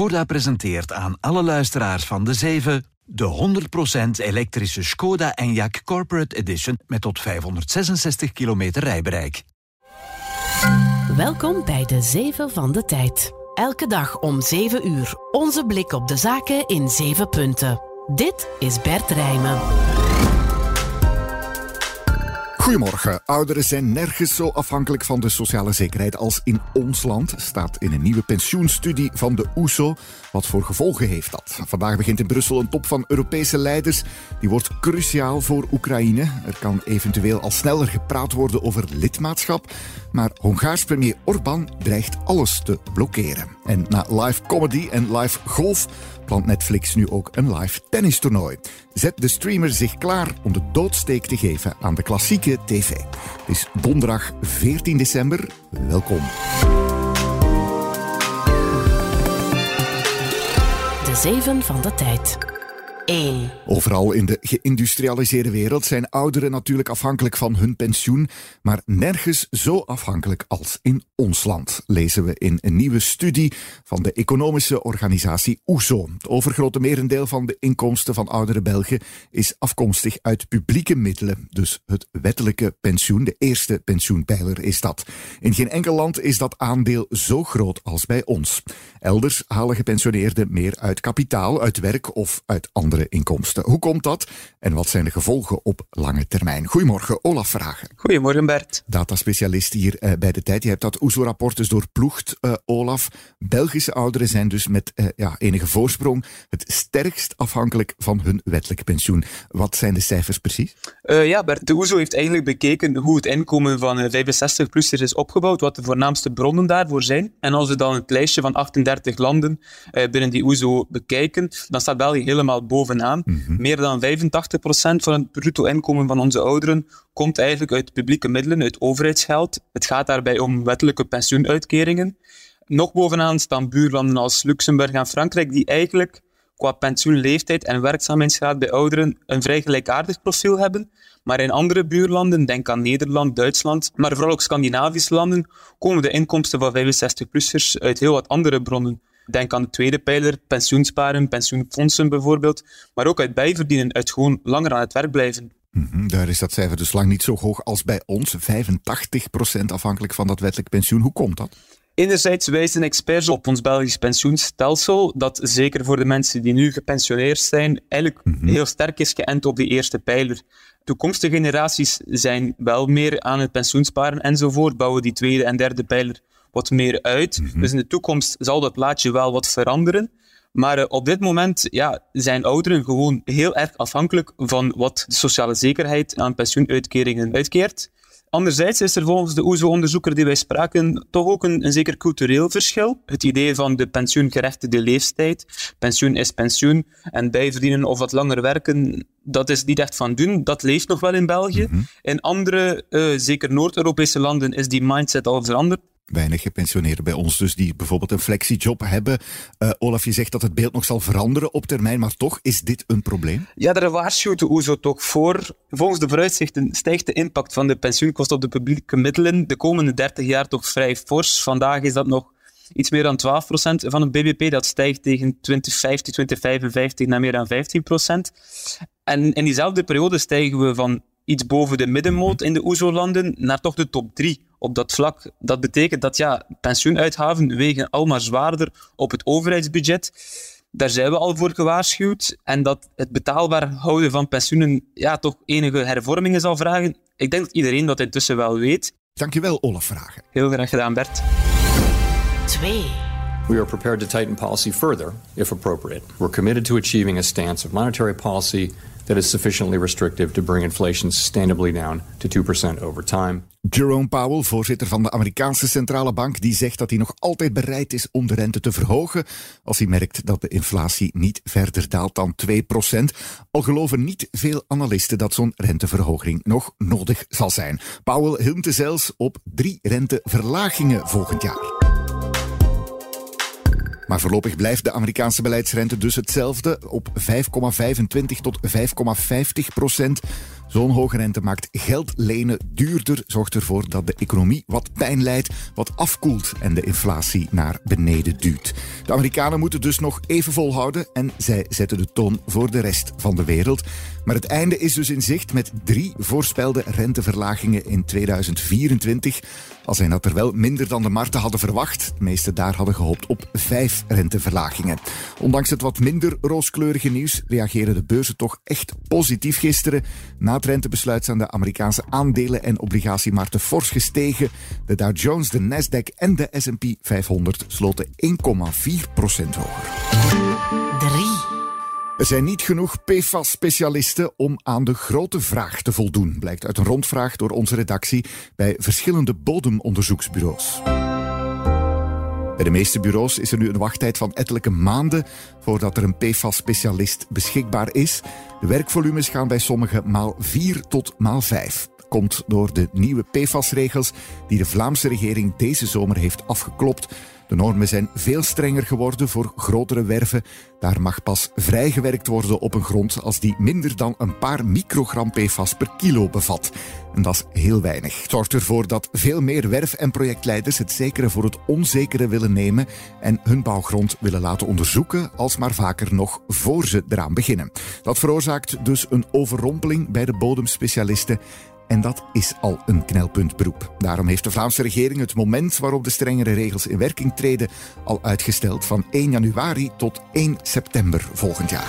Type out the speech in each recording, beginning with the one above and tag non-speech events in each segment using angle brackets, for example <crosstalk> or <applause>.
Skoda presenteert aan alle luisteraars van de 7 de 100% elektrische Skoda Enyaq Corporate Edition met tot 566 kilometer rijbereik. Welkom bij de 7 van de tijd. Elke dag om 7 uur. Onze blik op de zaken in 7 punten. Dit is Bert Rijmen. Goedemorgen. Ouderen zijn nergens zo afhankelijk van de sociale zekerheid als in ons land, staat in een nieuwe pensioenstudie van de OESO. Wat voor gevolgen heeft dat? Vandaag begint in Brussel een top van Europese leiders. Die wordt cruciaal voor Oekraïne. Er kan eventueel al sneller gepraat worden over lidmaatschap. Maar Hongaars premier Orbán dreigt alles te blokkeren. En na live comedy en live golf plant Netflix nu ook een live tennistoernooi. Zet de streamer zich klaar om de doodsteek te geven aan de klassieke tv. Het is donderdag 14 december. Welkom. De 7 van de tijd. 1. Overal in de geïndustrialiseerde wereld zijn ouderen natuurlijk afhankelijk van hun pensioen, maar nergens zo afhankelijk als in ons land, lezen we in een nieuwe studie van de economische organisatie OESO. Het overgrote merendeel van de inkomsten van oudere Belgen is afkomstig uit publieke middelen, dus het wettelijke pensioen, de eerste pensioenpijler is dat. In geen enkel land is dat aandeel zo groot als bij ons. Elders halen gepensioneerden meer uit kapitaal, uit werk of uit andere inkomsten. Hoe komt dat en wat zijn de gevolgen op lange termijn? Goedemorgen, Olaf Vragen. Goedemorgen, Bert. Dataspecialist hier uh, bij de tijd. Je hebt dat OESO-rapport dus doorploegd, uh, Olaf. Belgische ouderen zijn dus met uh, ja, enige voorsprong het sterkst afhankelijk van hun wettelijk pensioen. Wat zijn de cijfers precies? ja, Bert, de OESO heeft eigenlijk bekeken hoe het inkomen van 65-plussers is opgebouwd, wat de voornaamste bronnen daarvoor zijn. En als we dan het lijstje van 38 landen binnen die OESO bekijken, dan staat België helemaal boven bovenaan. Mhm. Meer dan 85% van het bruto inkomen van onze ouderen komt eigenlijk uit publieke middelen, uit overheidsgeld. Het gaat daarbij om wettelijke pensioenuitkeringen. Nog bovenaan staan buurlanden als Luxemburg en Frankrijk, die eigenlijk qua pensioenleeftijd en werkzaamheidsgraad bij ouderen een vrij gelijkaardig profiel hebben. Maar in andere buurlanden, denk aan Nederland, Duitsland, maar vooral ook Scandinavische landen, komen de inkomsten van 65-plussers uit heel wat andere bronnen. Denk aan de tweede pijler, pensioensparen, pensioenfondsen bijvoorbeeld, maar ook uit bijverdienen, uit gewoon langer aan het werk blijven. Mm Daar is dat cijfer dus lang niet zo hoog als bij ons, 85% afhankelijk van dat wettelijk pensioen. Hoe komt dat? Enerzijds wijzen experts op ons Belgisch pensioenstelsel, dat zeker voor de mensen die nu gepensioneerd zijn, eigenlijk mhm. heel sterk is geënt op die eerste pijler. Toekomstige generaties zijn wel meer aan het pensioensparen enzovoort, bouwen die tweede en derde pijler wat meer uit. Mhm. Dus in de toekomst zal dat plaatje wel wat veranderen. Maar uh, op dit moment ja, zijn ouderen gewoon heel erg afhankelijk van wat de sociale zekerheid aan pensioenuitkeringen uitkeert. Anderzijds is er volgens de OESO-onderzoeker die wij spraken toch ook een, een, zeker cultureel verschil. Het idee van de pensioengerechtigde leeftijd, pensioen is pensioen, en bijverdienen of wat langer werken, dat is niet echt van doen. Dat leeft nog wel in België. Mhm. In andere, uh, zeker Noord-Europese landen, is die mindset al veranderd weinig gepensioneerden bij ons, dus die bijvoorbeeld een flexiejob hebben. Uh, Olaf, je zegt dat het beeld nog zal veranderen op termijn, maar toch is dit een probleem? Ja, daar waarschuwt de OESO toch voor. Volgens de vooruitzichten stijgt de impact van de pensioenkosten op de publieke middelen de komende 30 jaar toch vrij fors. Vandaag is dat nog iets meer dan 12% van het BBP. Dat stijgt tegen 2050, 2055 naar meer dan 15%. En in diezelfde periode stijgen we van iets boven de middenmoot in de OESO-landen naar toch de top 3 op dat vlak. Dat betekent dat ja, pensioenuitgaven wegen al maar zwaarder op het overheidsbudget. Daar zijn we al voor gewaarschuwd. En dat het betaalbaar houden van pensioenen ja, toch enige hervormingen zal vragen. Ik denk dat iedereen dat intussen wel weet. Dankjewel, Olaf Vragen. Heel graag gedaan, Bert. 2. We are prepared to tighten policy further, if appropriate. We're committed to achieving a stance of monetary policy that is sufficiently restrictive to bring inflation sustainably down to 2% over time. Jerome Powell, voorzitter van de Amerikaanse centrale bank, die zegt dat hij nog altijd bereid is om de rente te verhogen als hij merkt dat de inflatie niet verder daalt dan 2%. Al geloven niet veel analisten dat zo'n renteverhoging nog nodig zal zijn. Powell hintte zelfs op drie renteverlagingen volgend jaar. Maar voorlopig blijft de Amerikaanse beleidsrente dus hetzelfde op 5,25 tot 5,50 procent. Zo'n hoge rente maakt geld lenen duurder, zorgt ervoor dat de economie wat pijn leidt, wat afkoelt en de inflatie naar beneden duwt. De Amerikanen moeten dus nog even volhouden en zij zetten de toon voor de rest van de wereld. Maar het einde is dus in zicht met drie voorspelde renteverlagingen in 2024. Al zijn dat er wel minder dan de markten hadden verwacht. De meeste daar hadden gehoopt op vijf renteverlagingen. Ondanks het wat minder rooskleurige nieuws reageren de beurzen toch echt positief gisteren. Na het rentebesluit zijn de Amerikaanse aandelen- en obligatiemarkten fors gestegen. De Dow Jones, de Nasdaq en de S&P 500 sloten 1,4% hoger. 3. Er zijn niet genoeg PFAS-specialisten om aan de grote vraag te voldoen, blijkt uit een rondvraag door onze redactie bij verschillende bodemonderzoeksbureaus. Bij de meeste bureaus is er nu een wachttijd van ettelijke maanden voordat er een PFAS-specialist beschikbaar is. De werkvolumes gaan bij sommigen maal 4 tot maal 5 komt door de nieuwe PFAS-regels die de Vlaamse regering deze zomer heeft afgeklopt. De normen zijn veel strenger geworden voor grotere werven. Daar mag pas vrijgewerkt worden op een grond als die minder dan een paar microgram PFAS per kilo bevat. En dat is heel weinig. Het zorgt ervoor dat veel meer werf- en projectleiders het zekere voor het onzekere willen nemen en hun bouwgrond willen laten onderzoeken, als maar vaker nog voor ze eraan beginnen. Dat veroorzaakt dus een overrompeling bij de bodemspecialisten en dat is al een knelpuntberoep. Daarom heeft de Vlaamse regering het moment waarop de strengere regels in werking treden al uitgesteld van 1 januari tot 1 september volgend jaar.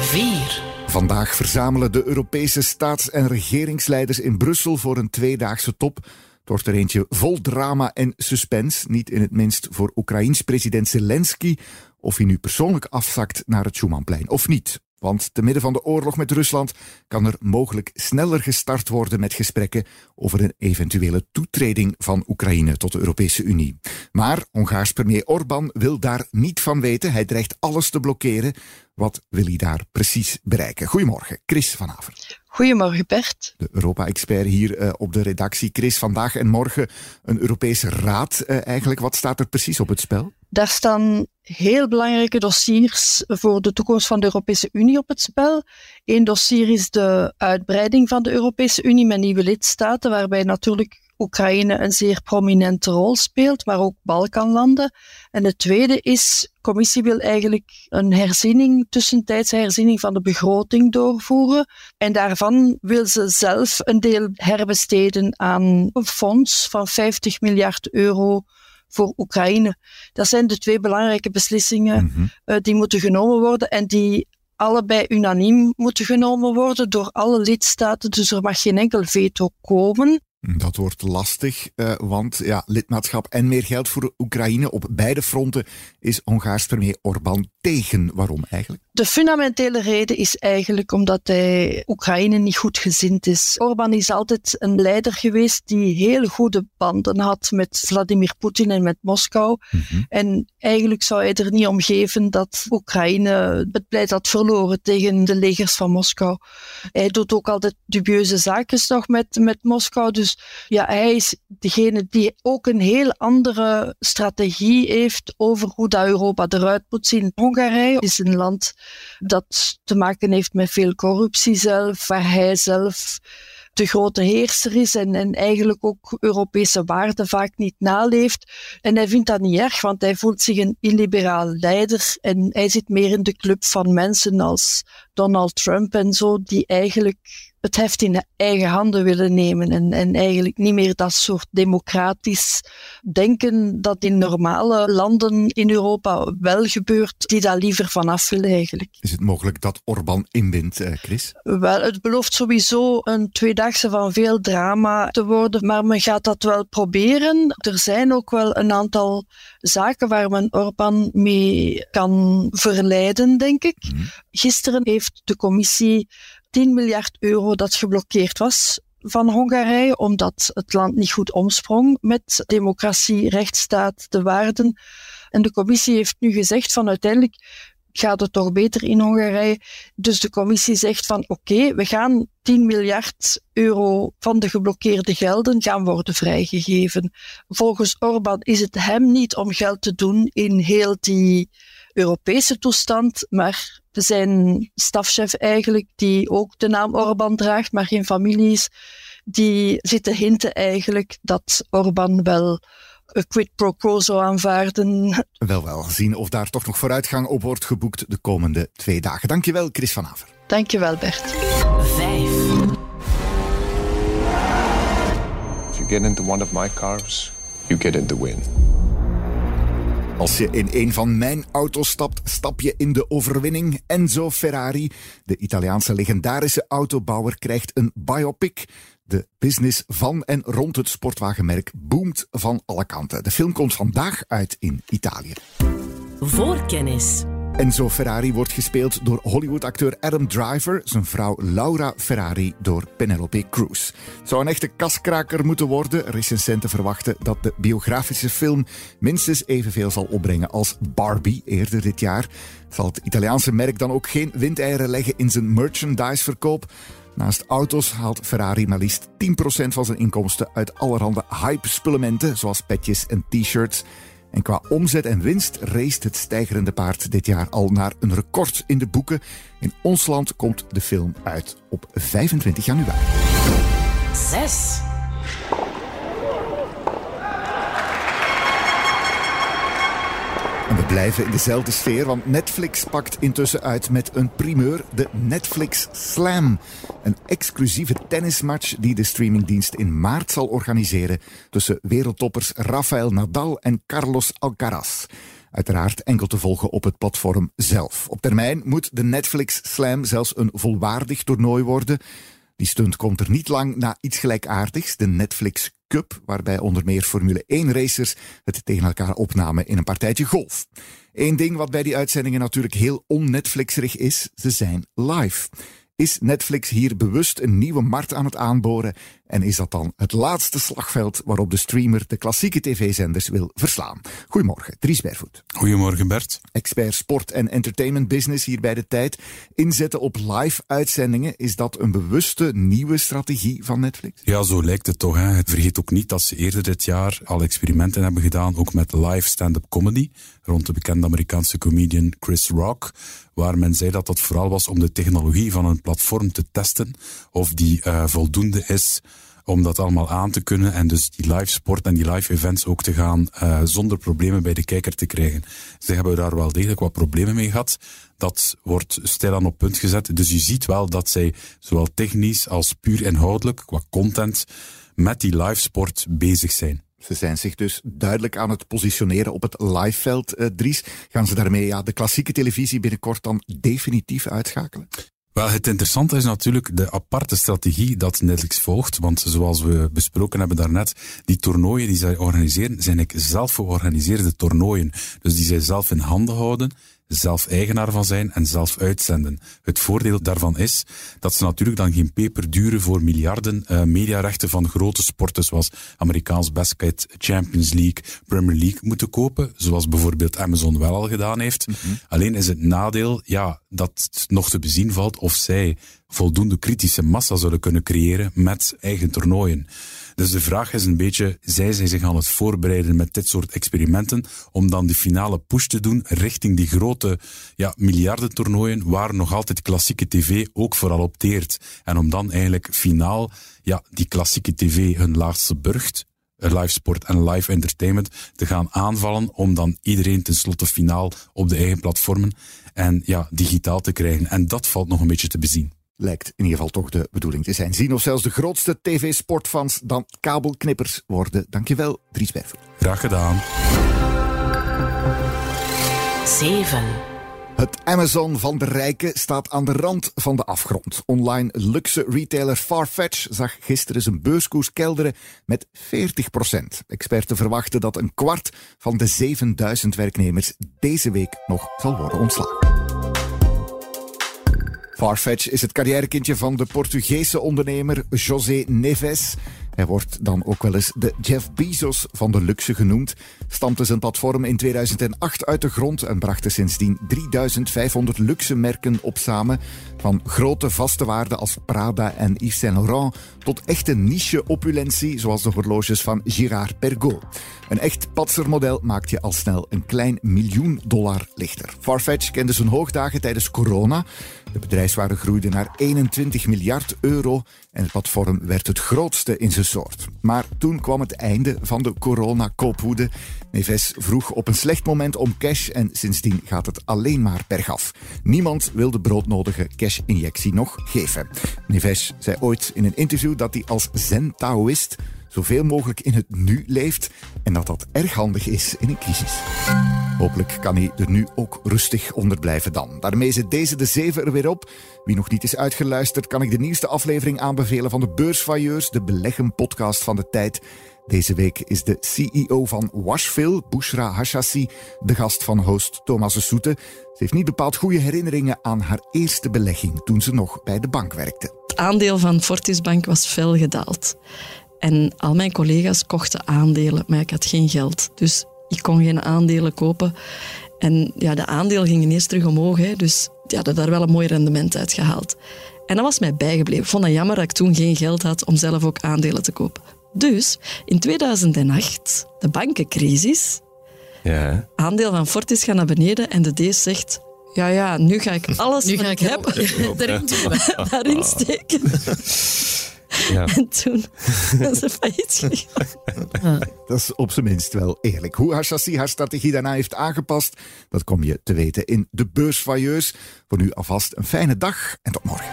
4. Vandaag verzamelen de Europese staats- en regeringsleiders in Brussel voor een tweedaagse top. Het wordt er eentje vol drama en suspense, niet in het minst voor Oekraïns president Zelensky, of hij nu persoonlijk afzakt naar het Schumannplein of niet. Want te midden van de oorlog met Rusland kan er mogelijk sneller gestart worden met gesprekken over een eventuele toetreding van Oekraïne tot de Europese Unie. Maar Hongaars premier Orbán wil daar niet van weten. Hij dreigt alles te blokkeren. Wat wil hij daar precies bereiken? Goedemorgen, Chris van Haver. Goedemorgen Bert. De Europa-expert hier uh, op de redactie. Chris, vandaag en morgen een Europese raad uh, eigenlijk. Wat staat er precies op het spel? Daar staan heel belangrijke dossiers voor de toekomst van de Europese Unie op het spel. Eén dossier is de uitbreiding van de Europese Unie met nieuwe lidstaten, waarbij natuurlijk Oekraïne een zeer prominente rol speelt, maar ook Balkanlanden. En het tweede is, de commissie wil eigenlijk een herziening, tussentijdse herziening van de begroting doorvoeren. En daarvan wil ze zelf een deel herbesteden aan een fonds van 50 miljard euro voor Oekraïne. Dat zijn de twee belangrijke beslissingen mm -hmm. die moeten genomen worden en die allebei unaniem moeten genomen worden door alle lidstaten. Dus er mag geen enkel veto komen. Dat wordt lastig, uh, want ja, lidmaatschap en meer geld voor Oekraïne op beide fronten is Hongaars premier Orbán tegen. Waarom eigenlijk? De fundamentele reden is eigenlijk omdat hij Oekraïne niet goed gezind is. Orbán is altijd een leider geweest die heel goede banden had met Vladimir Poetin en met Moskou. Mm -hmm. En eigenlijk zou hij er niet om geven dat Oekraïne het pleit had verloren tegen de legers van Moskou. Hij doet ook altijd dubieuze zaken nog met, met Moskou. Dus ja, hij is degene die ook een heel andere strategie heeft over hoe dat Europa eruit moet zien. Hongarije is een land dat te maken heeft met veel corruptie zelf, waar hij zelf de grote heerser is en, en eigenlijk ook Europese waarden vaak niet naleeft. En hij vindt dat niet erg, want hij voelt zich een illiberaal leider en hij zit meer in de club van mensen als Donald Trump en zo, die eigenlijk het heft in eigen handen willen nemen en, en eigenlijk niet meer dat soort democratisch denken dat in normale landen in Europa wel gebeurt, die daar liever vanaf willen eigenlijk. Is het mogelijk dat Orbán inwint, eh, Chris? Wel, het belooft sowieso een tweedaagse van veel drama te worden, maar men gaat dat wel proberen. Er zijn ook wel een aantal zaken waar men Orbán mee kan verleiden, denk ik. Mm. Gisteren heeft de commissie 10 miljard euro dat geblokkeerd was van Hongarije, omdat het land niet goed omsprong met democratie, rechtsstaat, de waarden. En de commissie heeft nu gezegd van uiteindelijk gaat het toch beter in Hongarije. Dus de commissie zegt van oké, we gaan 10 miljard euro van de geblokkeerde gelden gaan worden vrijgegeven. Volgens Orbán is het hem niet om geld te doen in heel die Europese toestand, maar zijn stafchef eigenlijk, die ook de naam Orban draagt, maar geen familie is, die zitten hinten eigenlijk dat Orban wel een quid pro quo zou aanvaarden. Wel, wel. Zien of daar toch nog vooruitgang op wordt geboekt de komende twee dagen. Dankjewel, Chris van Aver. Dankjewel, Bert. Vijf. If you get into one of my cars, you get in the win. Als je in een van mijn auto's stapt, stap je in de overwinning. Enzo Ferrari, de Italiaanse legendarische autobouwer, krijgt een biopic. De business van en rond het sportwagenmerk boomt van alle kanten. De film komt vandaag uit in Italië. Voorkennis. Enzo Ferrari wordt gespeeld door Hollywood-acteur Adam Driver, zijn vrouw Laura Ferrari door Penelope Cruz. Het zou een echte kaskraker moeten worden. Recensenten verwachten dat de biografische film minstens evenveel zal opbrengen als Barbie eerder dit jaar. Zal het Italiaanse merk dan ook geen windeieren leggen in zijn merchandiseverkoop? Naast auto's haalt Ferrari maar liefst 10% van zijn inkomsten uit allerhande hype-spullementen, zoals petjes en t-shirts. En qua omzet en winst race het stijgerende paard dit jaar al naar een record in de boeken. In ons land komt de film uit op 25 januari. 6. En we blijven in dezelfde sfeer, want Netflix pakt intussen uit met een primeur, de Netflix Slam. Een exclusieve tennismatch die de streamingdienst in maart zal organiseren tussen wereldtoppers Rafael Nadal en Carlos Alcaraz. Uiteraard enkel te volgen op het platform zelf. Op termijn moet de Netflix Slam zelfs een volwaardig toernooi worden. Die stunt komt er niet lang na iets gelijkaardigs, de Netflix Cup, waarbij onder meer Formule 1 racers het tegen elkaar opnamen in een partijtje golf. Eén ding wat bij die uitzendingen natuurlijk heel on-Netflixerig is, ze zijn live. Is Netflix hier bewust een nieuwe markt aan het aanboren? En is dat dan het laatste slagveld waarop de streamer de klassieke tv-zenders wil verslaan? Goedemorgen, Dries Bervoet. Goedemorgen Bert. Expert sport en entertainment business hier bij de tijd. Inzetten op live uitzendingen, is dat een bewuste nieuwe strategie van Netflix? Ja, zo lijkt het toch. Hè. Het vergeet ook niet dat ze eerder dit jaar al experimenten hebben gedaan, ook met live stand-up comedy, rond de bekende Amerikaanse comedian Chris Rock, waar men zei dat dat vooral was om de technologie van een platform te testen, of die uh, voldoende is om dat allemaal aan te kunnen en dus die live sport en die live events ook te gaan uh, zonder problemen bij de kijker te krijgen. Ze hebben daar wel degelijk wat problemen mee gehad. Dat wordt stilaan op punt gezet. Dus je ziet wel dat zij zowel technisch als puur inhoudelijk qua content met die live sport bezig zijn. Ze zijn zich dus duidelijk aan het positioneren op het liveveld, uh, Dries. Gaan ze daarmee ja, de klassieke televisie binnenkort dan definitief uitschakelen? Wel, het interessante is natuurlijk de aparte strategie dat Netflix volgt. Want zoals we besproken hebben daarnet, die toernooien die zij organiseren, zijn ik zelf georganiseerde toernooien. Dus die zij zelf in handen houden zelf eigenaar van zijn en zelf uitzenden. Het voordeel daarvan is dat ze natuurlijk dan geen peper duren voor miljarden uh, mediarechten van grote sporten zoals Amerikaans basket, Champions League, Premier League moeten kopen, zoals bijvoorbeeld Amazon wel al gedaan heeft. Mm -hmm. Alleen is het nadeel ja, dat het nog te bezien valt of zij voldoende kritische massa zullen kunnen creëren met eigen toernooien. Dus de vraag is een beetje, zij zijn zich aan het voorbereiden met dit soort experimenten om dan die finale push te doen richting die grote ja, miljardentoernooien waar nog altijd klassieke tv ook vooral opteert. En om dan eigenlijk finaal ja, die klassieke tv hun laatste burgt live sport en live entertainment te gaan aanvallen om dan iedereen tenslotte finaal op de eigen platformen en ja, digitaal te krijgen. En dat valt nog een beetje te bezien lijkt in ieder geval toch de bedoeling te zijn. Zien of zelfs de grootste tv-sportfans dan kabelknippers worden. Dankjewel, Dries Bervoet. Graag gedaan. 7. Het Amazon van de rijken staat aan de rand van de afgrond. Online luxe retailer Farfetch zag gisteren zijn beurskoers kelderen met 40% Experten verwachten dat een kwart van de 7000 werknemers deze week nog zal worden ontslagen. Farfetch is het carrièrekindje van de Portugese ondernemer José Neves. Hij wordt dan ook wel eens de Jeff Bezos van de luxe genoemd. Stampte zijn platform in 2008 uit de grond en bracht sindsdien 3500 luxe merken op samen. Van grote vaste waarden als Prada en Yves Saint Laurent tot echte niche-opulentie zoals de horloges van Girard Perregaux. Een echt patsermodel maakt je al snel een klein miljoen dollar lichter. Farfetch kende zijn hoogdagen tijdens corona. De bedrijfswaarde groeide naar 21 miljard euro en het platform werd het grootste in zijn soort. Maar toen kwam het einde van de corona-koopwoede. Neves vroeg op een slecht moment om cash en sindsdien gaat het alleen maar bergaf. Niemand wil de broodnodige cash-injectie nog geven. Neves zei ooit in een interview dat hij als zen-taoïst zoveel mogelijk in het nu leeft en dat dat erg handig is in een crisis. Hopelijk kan hij er nu ook rustig onder blijven dan. Daarmee zit deze de zeven er weer op. Wie nog niet is uitgeluisterd, kan ik de nieuwste aflevering aanbevelen van de Beursvailleurs, de beleggen-podcast van de tijd. Deze week is de CEO van Washville, Bushra Hashassi, de gast van host Thomas Soete. Ze heeft niet bepaald goede herinneringen aan haar eerste belegging toen ze nog bij de bank werkte. Het aandeel van Fortis Bank was fel gedaald. En al mijn collega's kochten aandelen, maar ik had geen geld. Dus ik kon geen aandelen kopen. En ja, de aandeel ging ineens terug omhoog. Hè, dus die hadden daar wel een mooi rendement uit gehaald. En dat was mij bijgebleven. Ik vond het jammer dat ik toen geen geld had om zelf ook aandelen te kopen. Dus in 2008, de bankencrisis, Ja. aandeel van Fortis gaat naar beneden en de D zegt... Ja, ja, nu ga ik <laughs> alles Nu wat ga ik ik heb <laughs> erin doen. daarin steken. <laughs> Ja. <laughs> En toen zijn ze failliet gegaan. Dat is op zijn minst wel eerlijk. Hoe Hashassi haar strategie daarna heeft aangepast, dat kom je te weten in de Beursvailleurs. Voor nu alvast een fijne dag en tot morgen.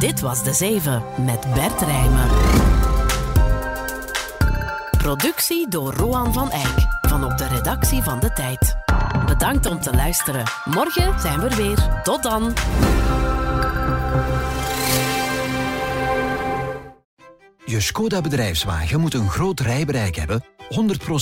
Dit was De Zeven met Bert Rijmen. Productie door Roan van Eyck van op de redactie van De Tijd. Bedankt om te luisteren. Morgen zijn we er weer. Tot dan. Je Skoda bedrijfswagen moet een groot rijbereik hebben,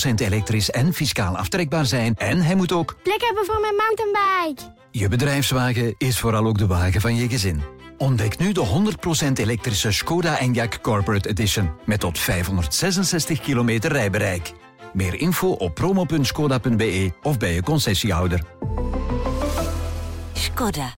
100% elektrisch en fiscaal aftrekbaar zijn en hij moet ook... Plek hebben voor mijn mountainbike. Je bedrijfswagen is vooral ook de wagen van je gezin. Ontdek nu de 100% elektrische Skoda Enyaq Corporate Edition met tot 566 kilometer rijbereik. Meer info op promo.skoda.be of bij je concessiehouder. Skoda.